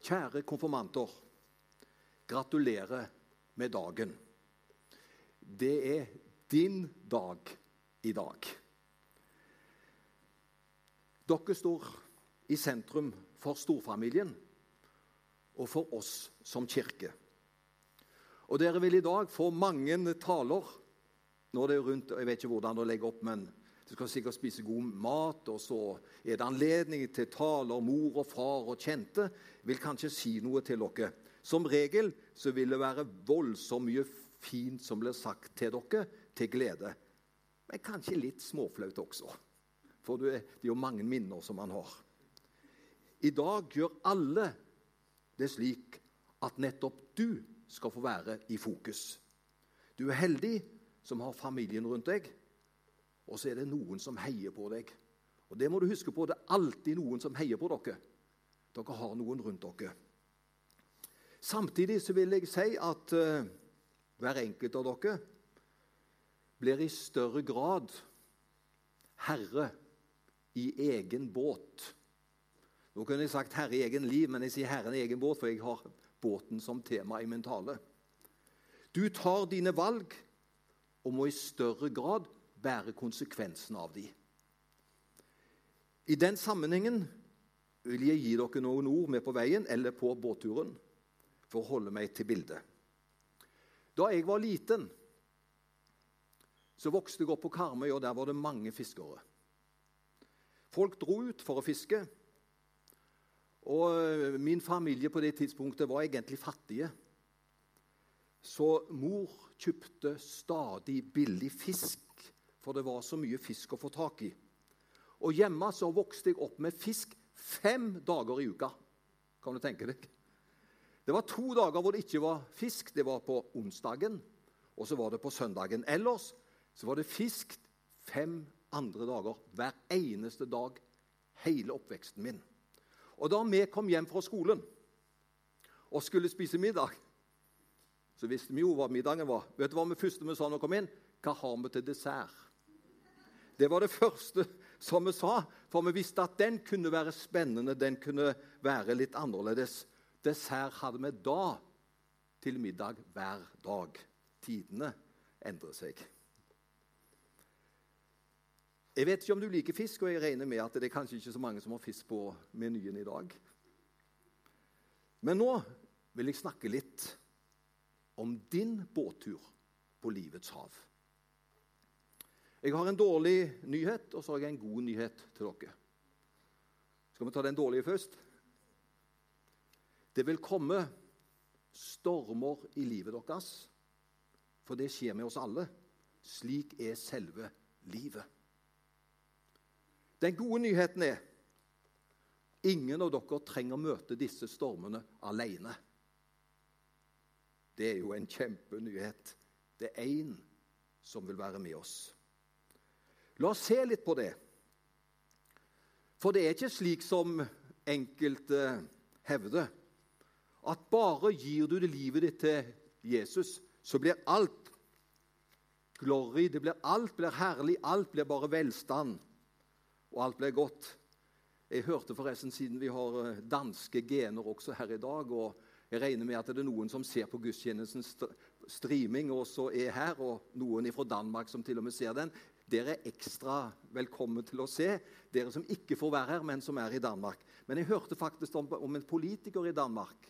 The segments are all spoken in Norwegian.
Kjære konfirmanter. Gratulerer med dagen. Det er din dag i dag. Dere står i sentrum for storfamilien og for oss som kirke. Og dere vil i dag få mange taler nå er det rundt Jeg vet ikke hvordan å legge opp, men du skal sikkert spise god mat, og så er det anledning til taler. Mor og far og kjente vil kanskje si noe til dere. Som regel så vil det være voldsomt mye fint som blir sagt til dere, til glede. Men kanskje litt småflaut også. For det er jo mange minner som man har. I dag gjør alle det slik at nettopp du skal få være i fokus. Du er heldig som har familien rundt deg og så er det noen som heier på deg. Og Det må du huske på. Det er alltid noen som heier på dere. Dere har noen rundt dere. Samtidig så vil jeg si at uh, hver enkelt av dere blir i større grad herre i egen båt. Nå kunne jeg sagt 'herre i egen liv', men jeg sier 'herren i egen båt', for jeg har båten som tema i min tale. Du tar dine valg og må i større grad bære konsekvensen av de. I den sammenhengen vil jeg gi dere noen ord med på veien eller på båtturen for å holde meg til bildet. Da jeg var liten, så vokste jeg opp på Karmøy, og der var det mange fiskere. Folk dro ut for å fiske. Og eh, min familie på det tidspunktet var egentlig fattige. Så mor kjøpte stadig billig fisk for det var så mye fisk å få tak i. Og Hjemme så vokste jeg opp med fisk fem dager i uka. Kan du tenke deg? Det var to dager hvor det ikke var fisk. Det var på onsdagen, og så var det på søndagen. Ellers så var det fisk fem andre dager hver eneste dag hele oppveksten min. Og da vi kom hjem fra skolen og skulle spise middag, så visste vi jo hva middagen var. Vet du hva vi første vi sa når vi kom inn? Hva har vi til dessert? Det var det første som vi sa, for vi visste at den kunne være spennende, den kunne være litt annerledes. Dessert hadde vi da til middag hver dag. Tidene endrer seg. Jeg vet ikke om du liker fisk, og jeg regner med at det er kanskje ikke så mange som har fisk på menyen i dag. Men nå vil jeg snakke litt om din båttur på livets hav. Jeg har en dårlig nyhet, og så har jeg en god nyhet til dere. Skal vi ta den dårlige først? Det vil komme stormer i livet deres, for det skjer med oss alle. Slik er selve livet. Den gode nyheten er ingen av dere trenger å møte disse stormene alene. Det er jo en kjempenyhet. Det er én som vil være med oss. La oss se litt på det. For det er ikke slik som enkelte hevder, at bare gir du det livet ditt til Jesus, så blir alt glory, det blir alt blir herlig, alt blir bare velstand, og alt blir godt. Jeg hørte forresten, siden vi har eh, danske gener også her i dag, og jeg regner med at det er noen som ser på gudstjenestens streaming og så er her, og noen fra Danmark som til og med ser den. Dere er ekstra velkommen til å se, dere som ikke får være her, men som er i Danmark. Men jeg hørte faktisk om, om en politiker i Danmark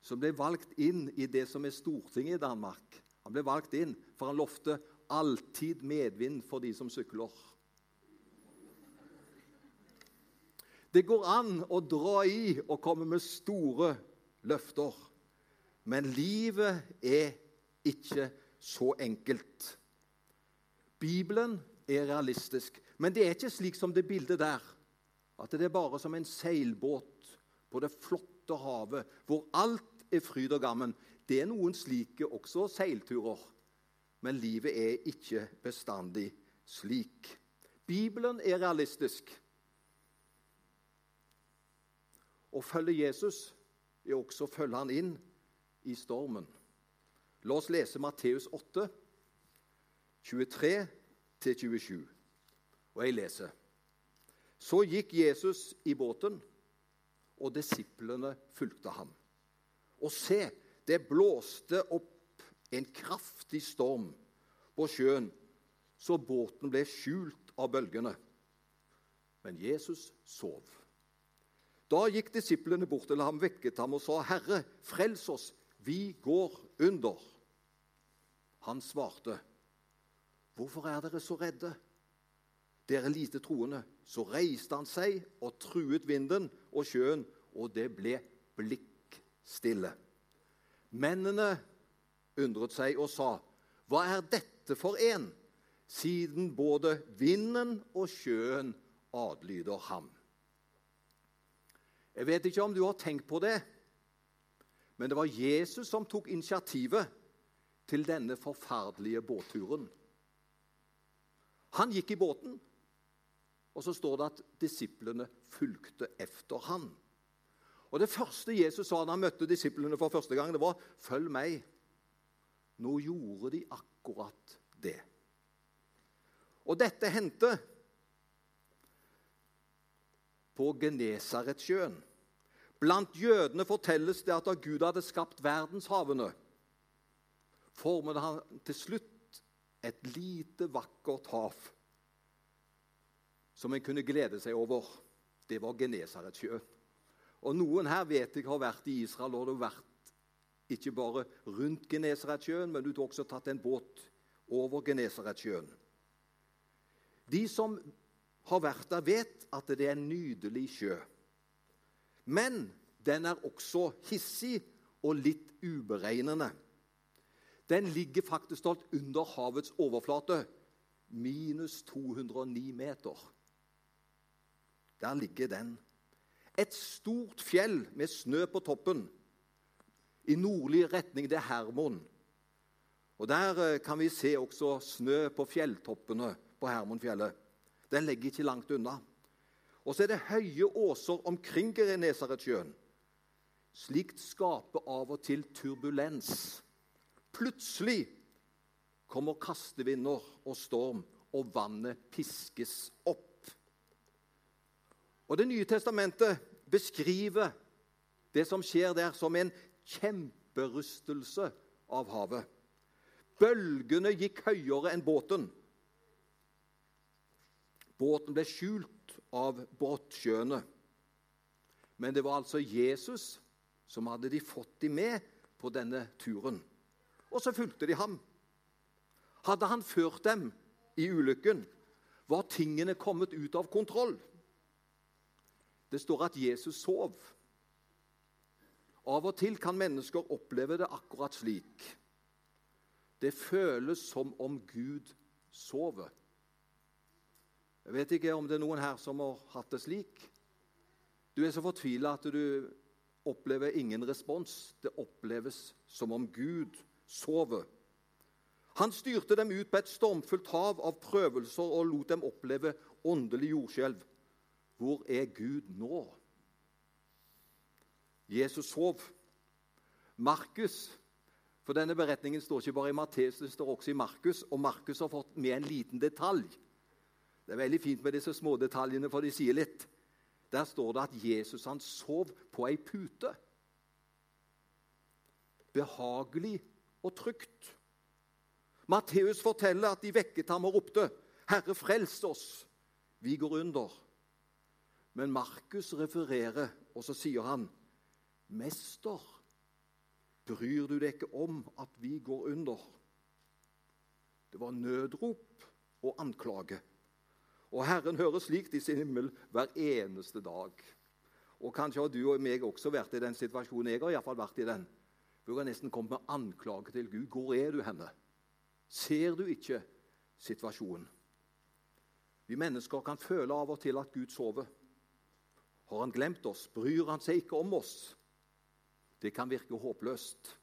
som ble valgt inn i det som er Stortinget i Danmark. Han ble valgt inn, for han lovte alltid medvind for de som sykler. Det går an å dra i og komme med store løfter. Men livet er ikke så enkelt. Bibelen er realistisk, men det er ikke slik som det bildet der. At det er bare som en seilbåt på det flotte havet, hvor alt er fryd og gammen. Det er noen slike også seilturer, men livet er ikke bestandig slik. Bibelen er realistisk. Å følge Jesus er også å følge han inn i stormen. La oss lese Matteus 8, 23-27. Og jeg leser. Så gikk Jesus i båten, og disiplene fulgte ham. Og se, det blåste opp en kraftig storm på sjøen, så båten ble skjult av bølgene. Men Jesus sov. Da gikk disiplene bort til ham, vekket ham og sa, 'Herre, frels oss, vi går under.' Han svarte, 'Hvorfor er dere så redde?' Dere lite troende. Så reiste han seg og truet vinden og sjøen, og det ble blikkstille. Mennene undret seg og sa, 'Hva er dette for en?' Siden både vinden og sjøen adlyder ham. Jeg vet ikke om du har tenkt på det, men det var Jesus som tok initiativet til denne forferdelige båtturen. Han gikk i båten, og så står det at disiplene fulgte efter han. Og Det første Jesus sa da han møtte disiplene for første gang, det var 'Følg meg'. Nå gjorde de akkurat det. Og dette hendte på Genesaretsjøen. Blant jødene fortelles det at da Gud hadde skapt verdenshavene, formet han til slutt et lite, vakkert hav som en kunne glede seg over. Det var Genesaretsjøen. Og noen her vet jeg har vært i Israel, og det har vært ikke bare rundt Genesaretsjøen, men du har også tatt en båt over Genesaretsjøen. De som har vært der, vet at det er en nydelig sjø. Men den er også hissig og litt uberegnende. Den ligger faktisk stolt under havets overflate, minus 209 meter. Der ligger den. Et stort fjell med snø på toppen. I nordlig retning det er Hermon. Og Der eh, kan vi se også snø på fjelltoppene på Hermonfjellet. Den ligger ikke langt unna. Og så er det høye åser omkring Genesaretsjøen. Slikt skaper av og til turbulens. Plutselig kommer kastevinder og storm, og vannet piskes opp. Og Det nye testamentet beskriver det som skjer der, som en kjemperystelse av havet. Bølgene gikk høyere enn båten. Båten ble skjult av båtsjøene. Men det var altså Jesus som hadde de fått de med på denne turen. Og så fulgte de ham. Hadde han ført dem i ulykken, var tingene kommet ut av kontroll. Det står at Jesus sov. Av og til kan mennesker oppleve det akkurat slik. Det føles som om Gud sover. Jeg vet ikke om det er noen her som har hatt det slik. Du er så fortvila at du opplever ingen respons. Det oppleves som om Gud sover. Han styrte dem ut på et stormfullt hav av prøvelser og lot dem oppleve åndelig jordskjelv. Hvor er Gud nå? Jesus sov. Markus For denne beretningen står ikke bare i Matteus, det står også i Markus. Og Markus har fått med en liten detalj. Det er veldig fint med disse små detaljene, for de sier litt. Der står det at Jesus han sov på ei pute. Behagelig og trygt. Matteus forteller at de vekket ham og ropte, 'Herre, frels oss! Vi går under.' Men Markus refererer, og så sier han, 'Mester, bryr du deg ikke om at vi går under?' Det var nødrop og anklage. Og Herren hører slikt i sin himmel hver eneste dag. Og Kanskje har du og meg også vært i den situasjonen. Jeg har iallfall vært i den. Hvor jeg nesten kom med anklage til Gud. Hvor er du henne? Ser du ikke situasjonen? Vi mennesker kan føle av og til at Gud sover. Har han glemt oss? Bryr han seg ikke om oss? Det kan virke håpløst,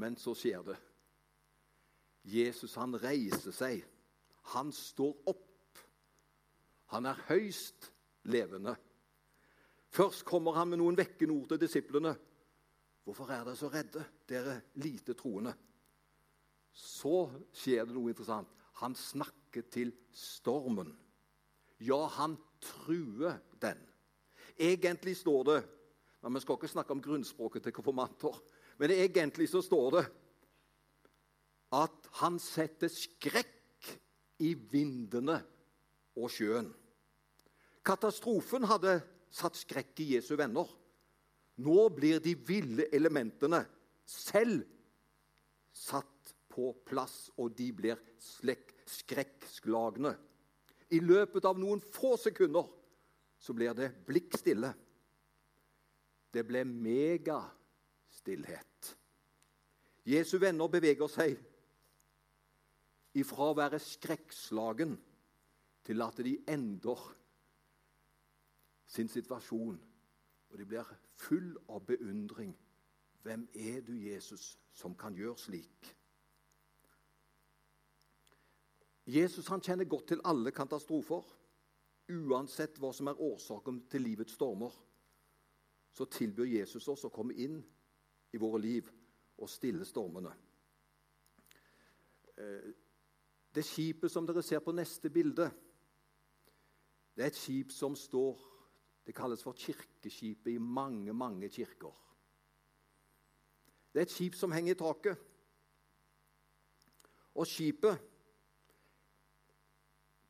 men så skjer det. Jesus han reiser seg. Han står opp. Han er høyst levende. Først kommer han med noen vekkende ord til disiplene. Hvorfor er dere så redde, dere lite troende? Så skjer det noe interessant. Han snakker til stormen. Ja, han truer den. Egentlig står det men Vi skal ikke snakke om grunnspråket til konfirmanter, men egentlig så står det at han setter skrekk i vindene og sjøen. Katastrofen hadde satt skrekk i Jesu venner. Nå blir de ville elementene selv satt på plass, og de blir skrekkslagne. I løpet av noen få sekunder så blir det blikk stille. Det ble megastillhet. Jesu venner beveger seg ifra å være skrekkslagen til at de ender sin situasjon. Og de blir full av beundring. Hvem er du, Jesus, som kan gjøre slik? Jesus han kjenner godt til alle katastrofer. Uansett hva som er årsaken til livets stormer, så tilbyr Jesus oss å komme inn i våre liv og stille stormene. Eh, det skipet som dere ser på neste bilde, det er et skip som står Det kalles for kirkeskipet i mange, mange kirker. Det er et skip som henger i taket. Og skipet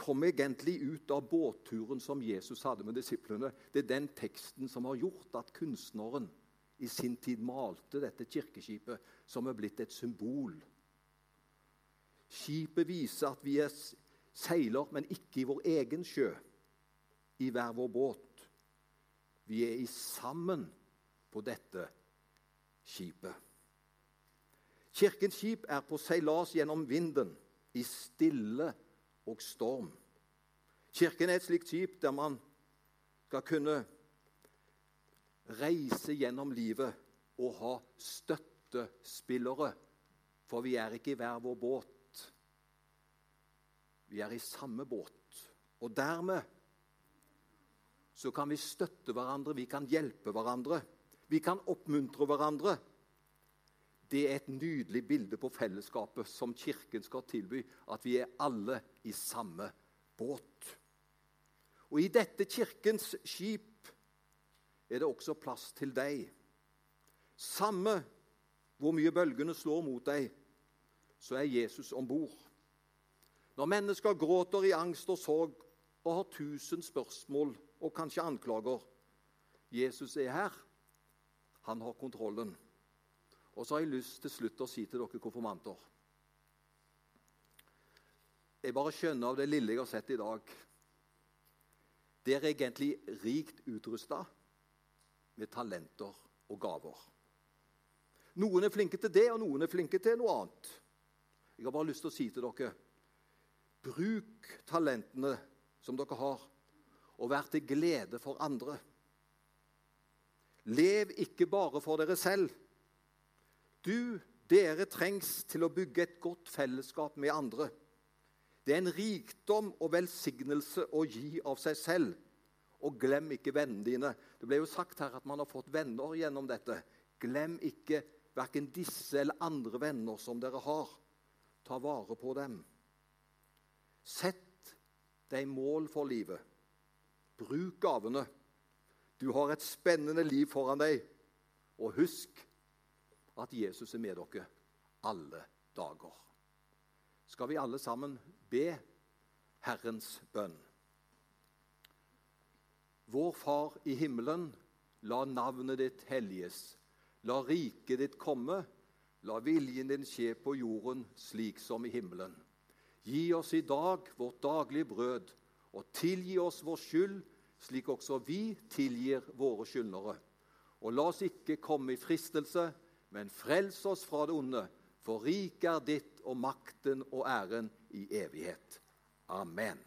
kom egentlig ut av båtturen som Jesus hadde med disiplene. Det er den teksten som har gjort at kunstneren i sin tid malte dette kirkeskipet, som er blitt et symbol. Skipet viser at vi er seiler, men ikke i vår egen sjø i hver vår båt. Vi er i sammen på dette skipet. Kirkens skip er på seilas gjennom vinden, i stille og storm. Kirken er et slikt skip der man skal kunne reise gjennom livet og ha støttespillere. For vi er ikke i hver vår båt. Vi er i samme båt. Og dermed så kan vi støtte hverandre, vi kan hjelpe hverandre. Vi kan oppmuntre hverandre. Det er et nydelig bilde på fellesskapet som Kirken skal tilby. At vi er alle i samme båt. Og i dette Kirkens skip er det også plass til deg. Samme hvor mye bølgene slår mot deg, så er Jesus om bord. Når mennesker gråter i angst og sorg og har tusen spørsmål og kanskje anklager. Jesus er her. Han har kontrollen. Og så har jeg lyst til slutt å si til dere konfirmanter Jeg bare skjønner av det lille jeg har sett i dag Dere er egentlig rikt utrusta med talenter og gaver. Noen er flinke til det, og noen er flinke til noe annet. Jeg har bare lyst til å si til dere Bruk talentene som dere har, og vær til glede for andre. Lev ikke bare for dere selv. Du, dere trengs til å bygge et godt fellesskap med andre. Det er en rikdom og velsignelse å gi av seg selv. Og glem ikke vennene dine. Det ble jo sagt her at man har fått venner gjennom dette. Glem ikke verken disse eller andre venner som dere har. Ta vare på dem. Sett deg mål for livet. Bruk gavene. Du har et spennende liv foran deg. Og husk at Jesus er med dere alle dager. Skal vi alle sammen be Herrens bønn? Vår Far i himmelen, la navnet ditt helliges. La riket ditt komme. La viljen din skje på jorden slik som i himmelen. Gi oss i dag vårt daglige brød og tilgi oss vår skyld, slik også vi tilgir våre skyldnere. Og la oss ikke komme i fristelse, men frels oss fra det onde. For riket er ditt, og makten og æren i evighet. Amen.